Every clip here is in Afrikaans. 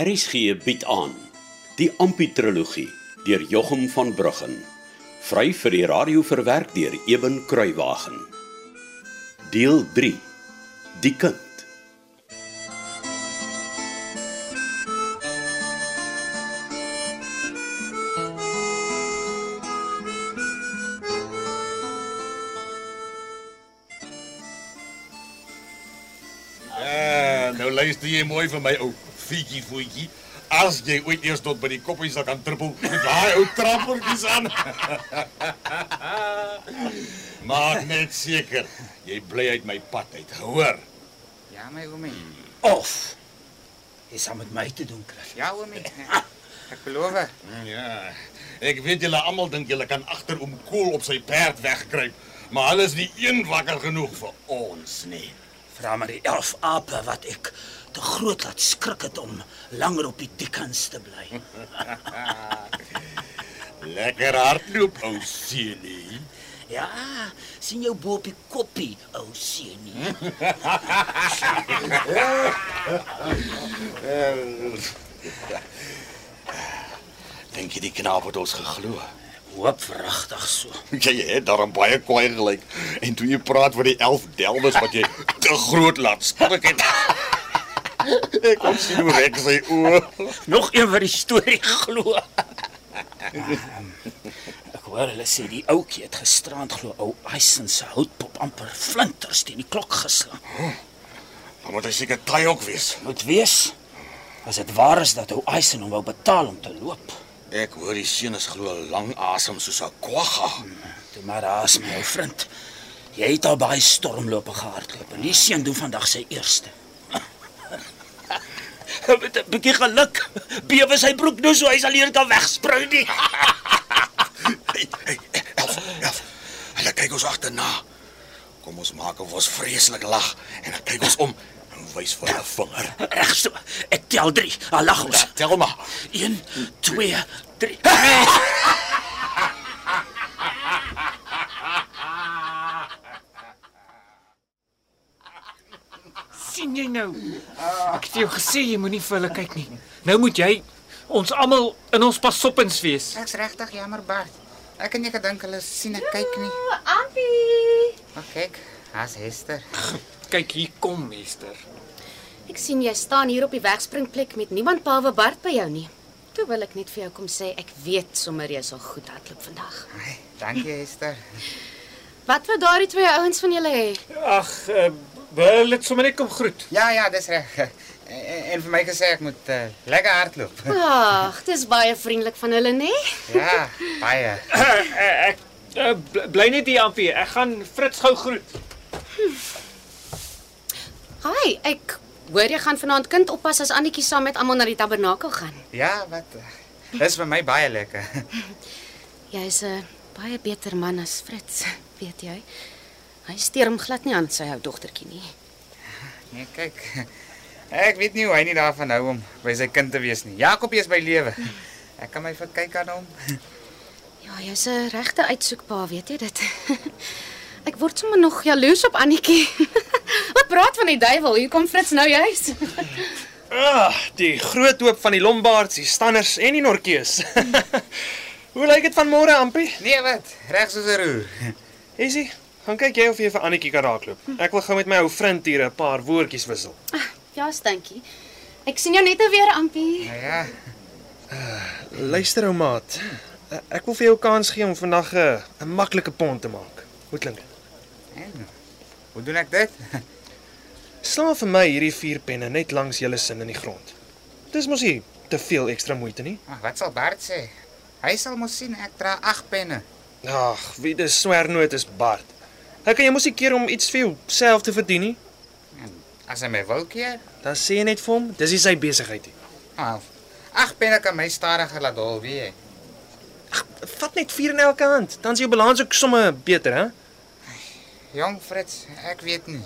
RSG bied aan die Amputrologie deur Jochum van Bruggen. Vry vir die radio verwerk deur Eben Kruiwagen. Deel 3. Die kind. Ah, nou luister jy mooi vir my ou fietjie voetjie. As jy ooit eers tot by die koppies sal kan trippel met daai ou trappertjies aan. Maak net seker jy bly uit my pad uit, hoor? Ja, my oomie. Of jy sal met my te doen kry. Ja, oomie. Ek beloof. Ja. Ek weet julle almal dink julle kan agter oom Kool op sy perd wegkruip, maar hulle is nie een wakker genoeg vir ons nie. Vra maar die elf ape wat ek te groot laat skrik het om langer op die dikkans te bly. Lekker hardloop, ou seunie. Ja, sien jou bo op die koppie, ou seunie. Dink jy die knaap het ons geglo? Hoop vragtig so. Jy het daarom baie kwaai gelyk. En toe jy praat van die 11 delwes wat jy te groot laat skrik het. Ek kon sien hoe rek sy oë. Nog een wat die storie glo. Ek hoor hulle sê die ouetjie het gisterand glo ou Eisen se houtpop amper flinters teen die klok geslaan. Dan moet hy seker taai ook wees. Moet wees as dit waar is dat ou Eisen hom wou betaal om te loop. Ek hoor die seun is glo lang asem soos 'n kwagga. Toe maar as my ou vriend. Jy het al baie stormlope gehardloop en die seun doen vandag sy eerste. Met 'n bietjie geluk bewe sy broek nou so hy sal hier kan wegspring nie. Hey, hey, elf, elf. Hulle kyk ons agterna. Kom ons maak of ons vreeslik lag en dan kyk ons om en wys vir 'n vinger. Reg so. Ek tel 3. Al lag ons. Ja, tel maar. 1 2 3. Sien jy nou? Ek het jou gesê jy moenie vir hulle kyk nie. Nou moet jy ons almal in ons pasoppens wees. Ek's regtig jammer, Bart. Ek en jy gedink hulle sien ek kyk nie. Ampie. Maar kyk, haas Hester. Kyk hier kom Esther. Ek sien jy staan hier op die wegspringplek met niemand behalwe Bart by jou nie. Toe wil ek net vir jou kom sê ek weet sommer jy sal goed hardloop vandag. Ai, dankie Hester. Wat wou daardie twee ouens van julle hê? Ag, uh, wil dit sommer net kom groet. Ja, ja, dis reg. En, en vir my gesê ek moet uh, lekker hardloop. Ag, dis baie vriendelik van hulle, nê? Ja, baie. Uh, ek uh, bl- bly net hier Ampie. Ek gaan Fritz gou groet. Hi, ek hoor jy gaan vanaand kind oppas as Annetjie saam met almal na die tabernakel gaan. Ja, wat Dis vir my baie lekker. Jy's 'n baie beter man as Fritz, weet jy? Hy steur hom glad nie aan sy ou dogtertjie nie. Nee, kyk. Ek weet nie hoe hy nie daarvan hou om by sy kind te wees nie. Jakobie is by lewe. Ek kan my verkyk aan hom. Ja, jy's 'n regte uitsoekpa, weet jy dit? Ek word sommer nog jaloers op Annetjie. Wat praat van die duiwel? Hier kom Fritz nou juis. Ah, die groot hoop van die Lombards, die Stanners en die Norkeus. Hoe lyk dit van môre, Ampie? Nee, wat? Reg soos 'n roer. Easy. Gaan kyk jy of jy vir Annetjie kan raakloop. Ek wil gou met my ou vriend hier 'n paar woordjies wissel. Ja, stankie. Ek sien jou net weer, Ampie. Nou ja. Luister ou maat. Eh, Ek wil vir jou kans gee om vandag 'n 'n maklike pond te maak. Hoe klink dit? En, hoe doen ek dit? Slaan vir my hierdie vier penne net langs julle sin in die grond. Dis mos nie te veel ekstra moeite nie. Ag, wat sal Bart sê? Hy sal mos sien ek dra 8 penne. Ag, wie dis swernoot is Bart. Hy kan jy mos nie keer om iets vir jouself te verdien nie. As hy my wil keer, Dan sê jy net vir hom, dis nie sy besigheid nie. af. 8 penne kan my stadiger laat hol, weet jy. Vat net 4 in elke hand, dan is jou balans ook sommer beter, hè? Jong Fritz, ek weet nie.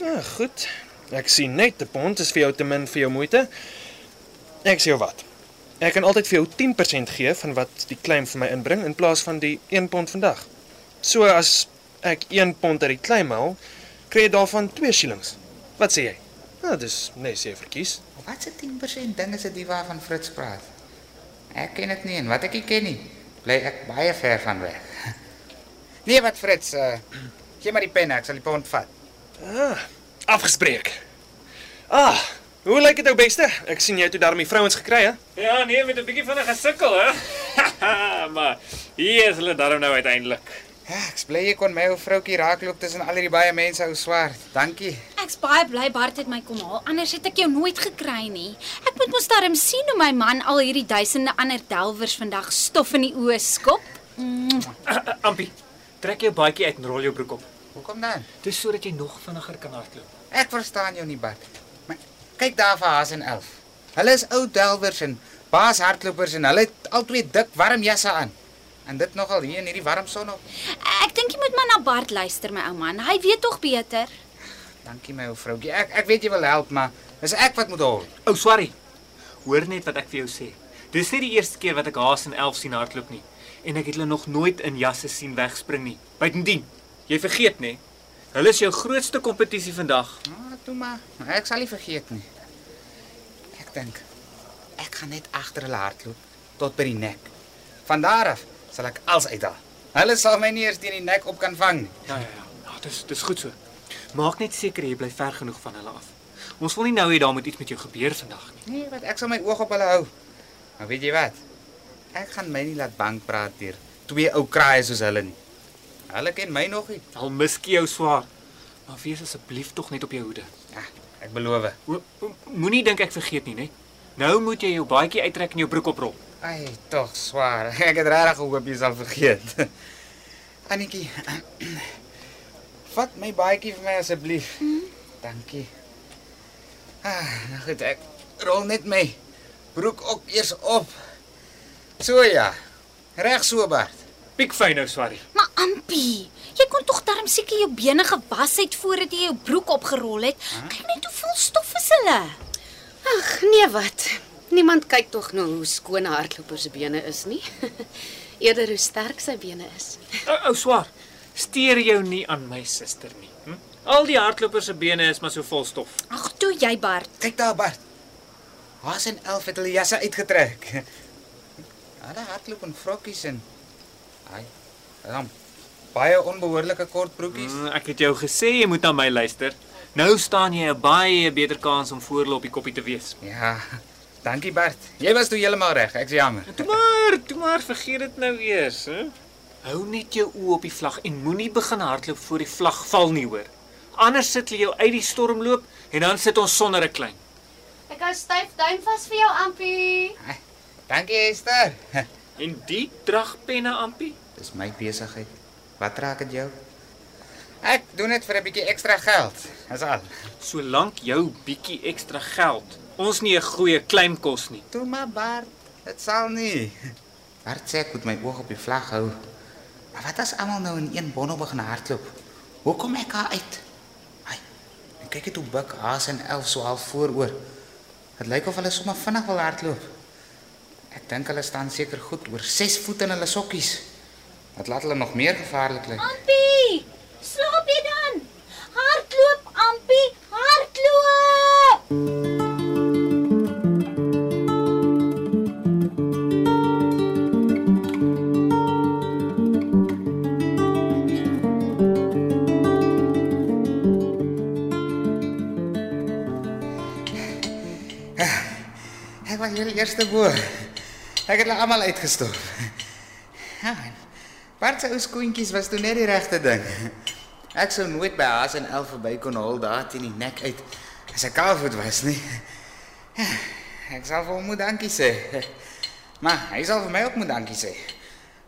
Ja, goed. Ek sien net 'n pond is vir jou te min vir jou moeite. Ek sê jou wat. Ek kan altyd vir jou 10% gee van wat die claim vir my inbring in plaas van die 1 pond vandag. So as ek 1 pond uit die claim haal, kry jy daarvan 2 shillings. Wat sê jy? Ja, dis nee, sê verkies. Wat se 10% ding is dit die waarvan Fritz praat? Ek ken dit nie en wat ek nie ken nie, bly ek baie ver van weg. Nee, wat Fritz, uh, gee maar die pen, ek sal die pond vat. Ah, afgespreek. Ah, hoe lyk dit ou beste? Ek sien jy het toe daarmee vrouens gekry, hè? Ja, nee, met 'n bietjie van 'n gesukkel, hè. maar hier is hulle darm nou uiteindelik. Ja, ek bly jy kon my ou vroutjie raakloop tussen al hierdie baie mense ou swart. Dankie. Ek's baie bly Bart het my kom haal. Anders het ek jou nooit gekry nie. Ek moet mos darm sien hoe my man al hierdie duisende ander delwers vandag stof in die oë skop. Mm. Ampie, trek jou baadjie uit en rol jou broek op. Hoekom dan? Dis sodat jy nog vinniger kan hardloop. Ek verstaan jou nie, Bart. Kyk daar vir Haas en Elf. Hulle is ou delwers en baas hardlopers en hulle het albei dik warm jasse aan. En dit nogal hier in hierdie warm son op. Ek dink jy moet maar na Bart luister, my ou man. Hy weet tog beter. Dankie my ou vroutjie. Ek ek weet jy wil help, maar dis ek wat moet hol. O, oh, sorry. Hoor net wat ek vir jou sê. Dis nie die eerste keer wat ek Haas en Elf sien hardloop nie en ek het hulle nog nooit in jasse sien wegspring nie. Buitendien, jy vergeet nê, hulle is jou grootste kompetisie vandag. Ah, toe maar. Ek sal nie vergeet nie. Ek dink ek gaan net agter hulle hardloop tot by die nek. Van daar af sal ek als uithaal. Hulle sal my nie eers teen die nek op kan vang nie. Ja ja ja. Ja, dis dis goed so. Maak net seker jy bly ver genoeg van hulle af. Ons wil nie nou hê daar moet iets met jou gebeur vandag nie. Nee, wat ek sal my oog op hulle hou. Maar weet jy wat? Ek gaan my nie laat bang praat deur twee ou kraaie soos hulle nie. Hulle ken my nog nie. Al miskie jou swaar. Maar wees asseblief tog net op jou hoede. Ja, ek beloof. Moenie dink ek vergeet nie, né? Nou moet jy jou baadjie uittrek en jou broek oprol. Ai, tog swaar. Ek het regtig gehoop jy sal vergeet. Annetjie. Vat my baadjie vir my asseblief. Dankie. Ah, nou goed, ek rol net my broek ook eers op. So ja. Reg so, Bart. Piekfyn nou, Swarrie. Ampie, jy kon tog darm seker jou bene gewas het voordat jy jou broek opgerol het. Kyk net hoe vol stof is hulle. Ag, nee wat. Niemand kyk tog nou hoe skoon 'n hardloper se bene is nie. Eerder hoe sterk sy bene is. Ou ou swaar. Steer jou nie aan my suster nie. Hm? Al die hardlopers se bene is maar so vol stof. Ag, toe jy Bart. Kyk daar, Bart. Haas en Elf het hulle jasse uitgetrek. Hulle hardloop in vrokkies en ai, dan baie onbehoorlike kort broekies. Mm, ek het jou gesê jy moet na my luister. Nou staan jy 'n baie beter kans om voorloop die koppie te wees. Ja. Dankie Bart. Jy was toe heeltemal reg. Ek's jammer. Toe maar, toe maar vergeet dit nou eers, hè? Hou net jou oë op die vlag en moenie begin hardloop voor die vlag val nie, hoor. Anders sit jy jou uit die storm loop en dan sit ons sonder 'n klein. Ek hou styf duim vas vir jou, Ampie. Dankie Esther. En die dragpenne ampie? Dis my besigheid. Wat raak dit jou? Ek doen dit vir 'n bietjie ekstra geld. Dis al. Solank jou bietjie ekstra geld ons nie 'n goeie claim kos nie. Toe maar Bart. Dit sal nie. Bart sê ek moet my oog op die vlag hou. Maar wat as almal nou in een bonne begin hardloop? Hoe kom ek daar uit? Ai. En kyk net hoe Buk, Haas en Elf so half vooroor. Dit lyk of hulle sommer vinnig wil hardloop. Ek dink hulle staan seker goed oor 6 voet in hulle sokkies. Wat laat hulle nog meer gevaarlik lyk? Ampie, slaap jy dan? Hardloop, Ampie, hardloop. Ek was heel eerste bo. Ek het hulle almal uitgestop. Ja. en Bart se ou skoentjies was toe net die regte ding. Ek sou nooit by Haas en Elf verby kon hol daar teen die nek uit as ek kaalvoet was nie. Ja, ek sal vir hom moet dankie sê. Maar hy sal vir my ook moet dankie sê.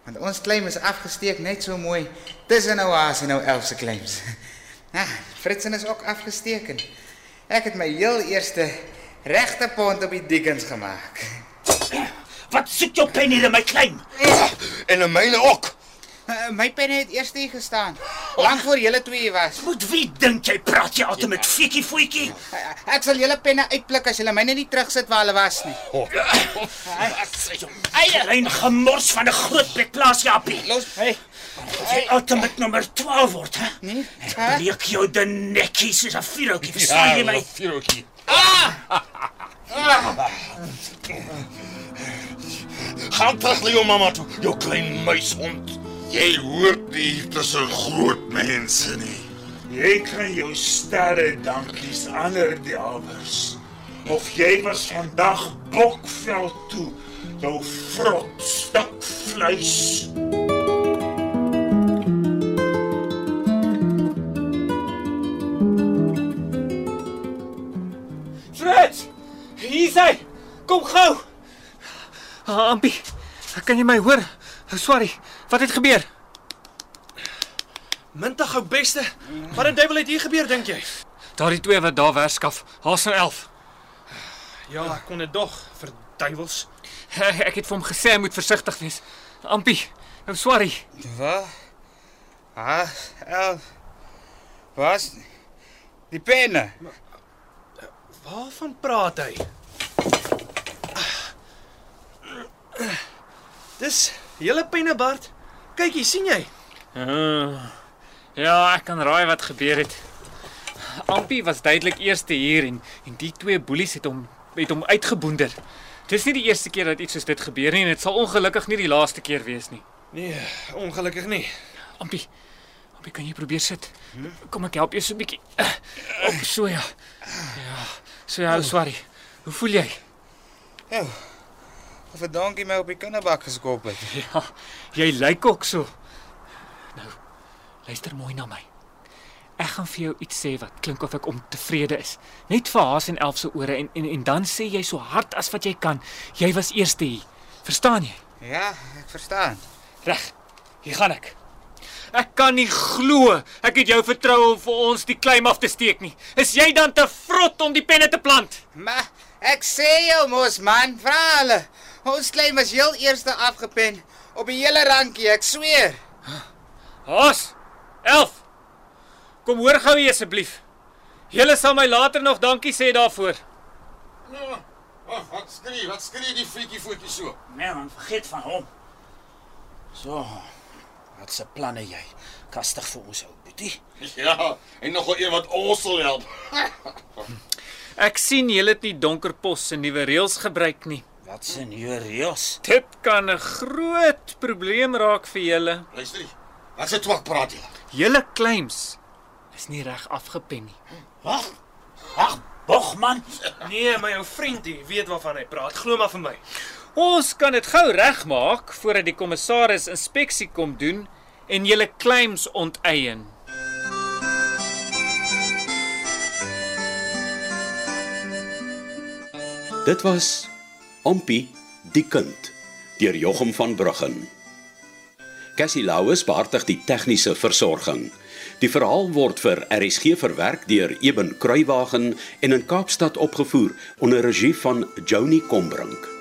Want ons claim is afgesteek net so mooi tussen nou Haas en nou Elf se claims. Ja, Fritsen is ook afgesteek en ek het my heel eerste regte pond op die Dickens gemaak. Wat soek jou pen hier in my klein? En 'n myle ook. Uh, my pen het eers hier gestaan. Lank voor julle twee was. Met wie dink jy praat jy altyd met fiekie voetjie? Uh, ek sal julle penne uitpluk as julle myne nie terugsit waar hulle was nie. Eie lyn gemors van 'n groot bedplaas Japie. Los. Hey. Jy altyd met nommer 12 word, hè? Nee. Ek breek jou de nekkie soos 'n vuurhoutjie. Verstaan jy my? Vuurhoutjie. Gaan terug na jou mamma toe, jou klein muishond. Jy hoort nie tussen groot mense nie. Jy kan jou sterre dankies ander diawers. Of jy was vandag bokvel toe, jou vrot stuk vleis. Frits! Hier is hy. Kom gou. Ah, Ampie, kan jy my hoor? Oh, sorry. Wat het gebeur? Mintig ou beste. Wat 'n duiwel het hier gebeur dink jy? Daardie twee wat daar werskaf. Haas en 11. Ja, ek kon dit dog vir duiwels. Ek het vir hom gesê hy moet versigtig wees. Ampie, nou sorry. Wat? Ah, el. Was die penne? Waarvan praat hy? Dis hele penne Bart. Kyk hier, sien jy? Uh, ja, ek kan raai wat gebeur het. Ampie was duidelik eerste hier en en die twee boelies het hom het hom uitgeboender. Dis nie die eerste keer dat iets soos dit gebeur nie en dit sal ongelukkig nie die laaste keer wees nie. Nee, ongelukkig nie. Ampie, Ampie, kan jy probeer sit? Kom ek help jou so 'n bietjie. Op so ja. Ja. So ja, sorry. Hoe voel jy? Ja. Of 'n donkie my op die kinderbak geskop het. Ja, jy lyk ook so. Nou, luister mooi na my. Ek gaan vir jou iets sê wat klink of ek ontevrede is. Net vir Haas en Elf se ore en, en en dan sê jy so hard as wat jy kan. Jy was eerste hier. Verstaan jy? Ja, ek verstaan. Reg. Hier gaan ek. Ek kan nie glo ek het jou vertrou om vir ons die claim af te steek nie. Is jy dan te vrot om die penne te plant? Maar ek sê jou mos man, vra hulle. Ons klein was heel eerste afgepen op die hele rankie, ek sweer. Haas. Elf. Kom hoor gou hier asseblief. Julle sal my later nog dankie sê daarvoor. Ja. Wag, wat skree? Wat skree die freakie voetjie so? Nee man, vergeet van hom. So. Wat se planne jy? Kastig vir ons ou boetie. Ja, en nogal een wat ons sal help. Ek sien julle het nie Donkerpos se nuwe reëls gebruik nie. Wat se nuwe reëls? Dit kan 'n groot probleem raak vir julle. Luister hier. Wat se twak praat jy? Julle claims is nie reg afgepen nie. Wag. Wag, Bogman. Nee, my ou vriend hier weet waarvan hy praat. Glo maar vir my. Ons kan dit gou regmaak voordat die kommissaris inspeksie kom doen en julle claims onteien. Dit was Ompie die kind deur Jochum van Bruggen. Cassie Louws beheerdig die tegniese versorging. Die verhaal word vir RSG verwerk deur Eben Kruiwagen en in Kaapstad opgevoer onder regie van Joni Combrink.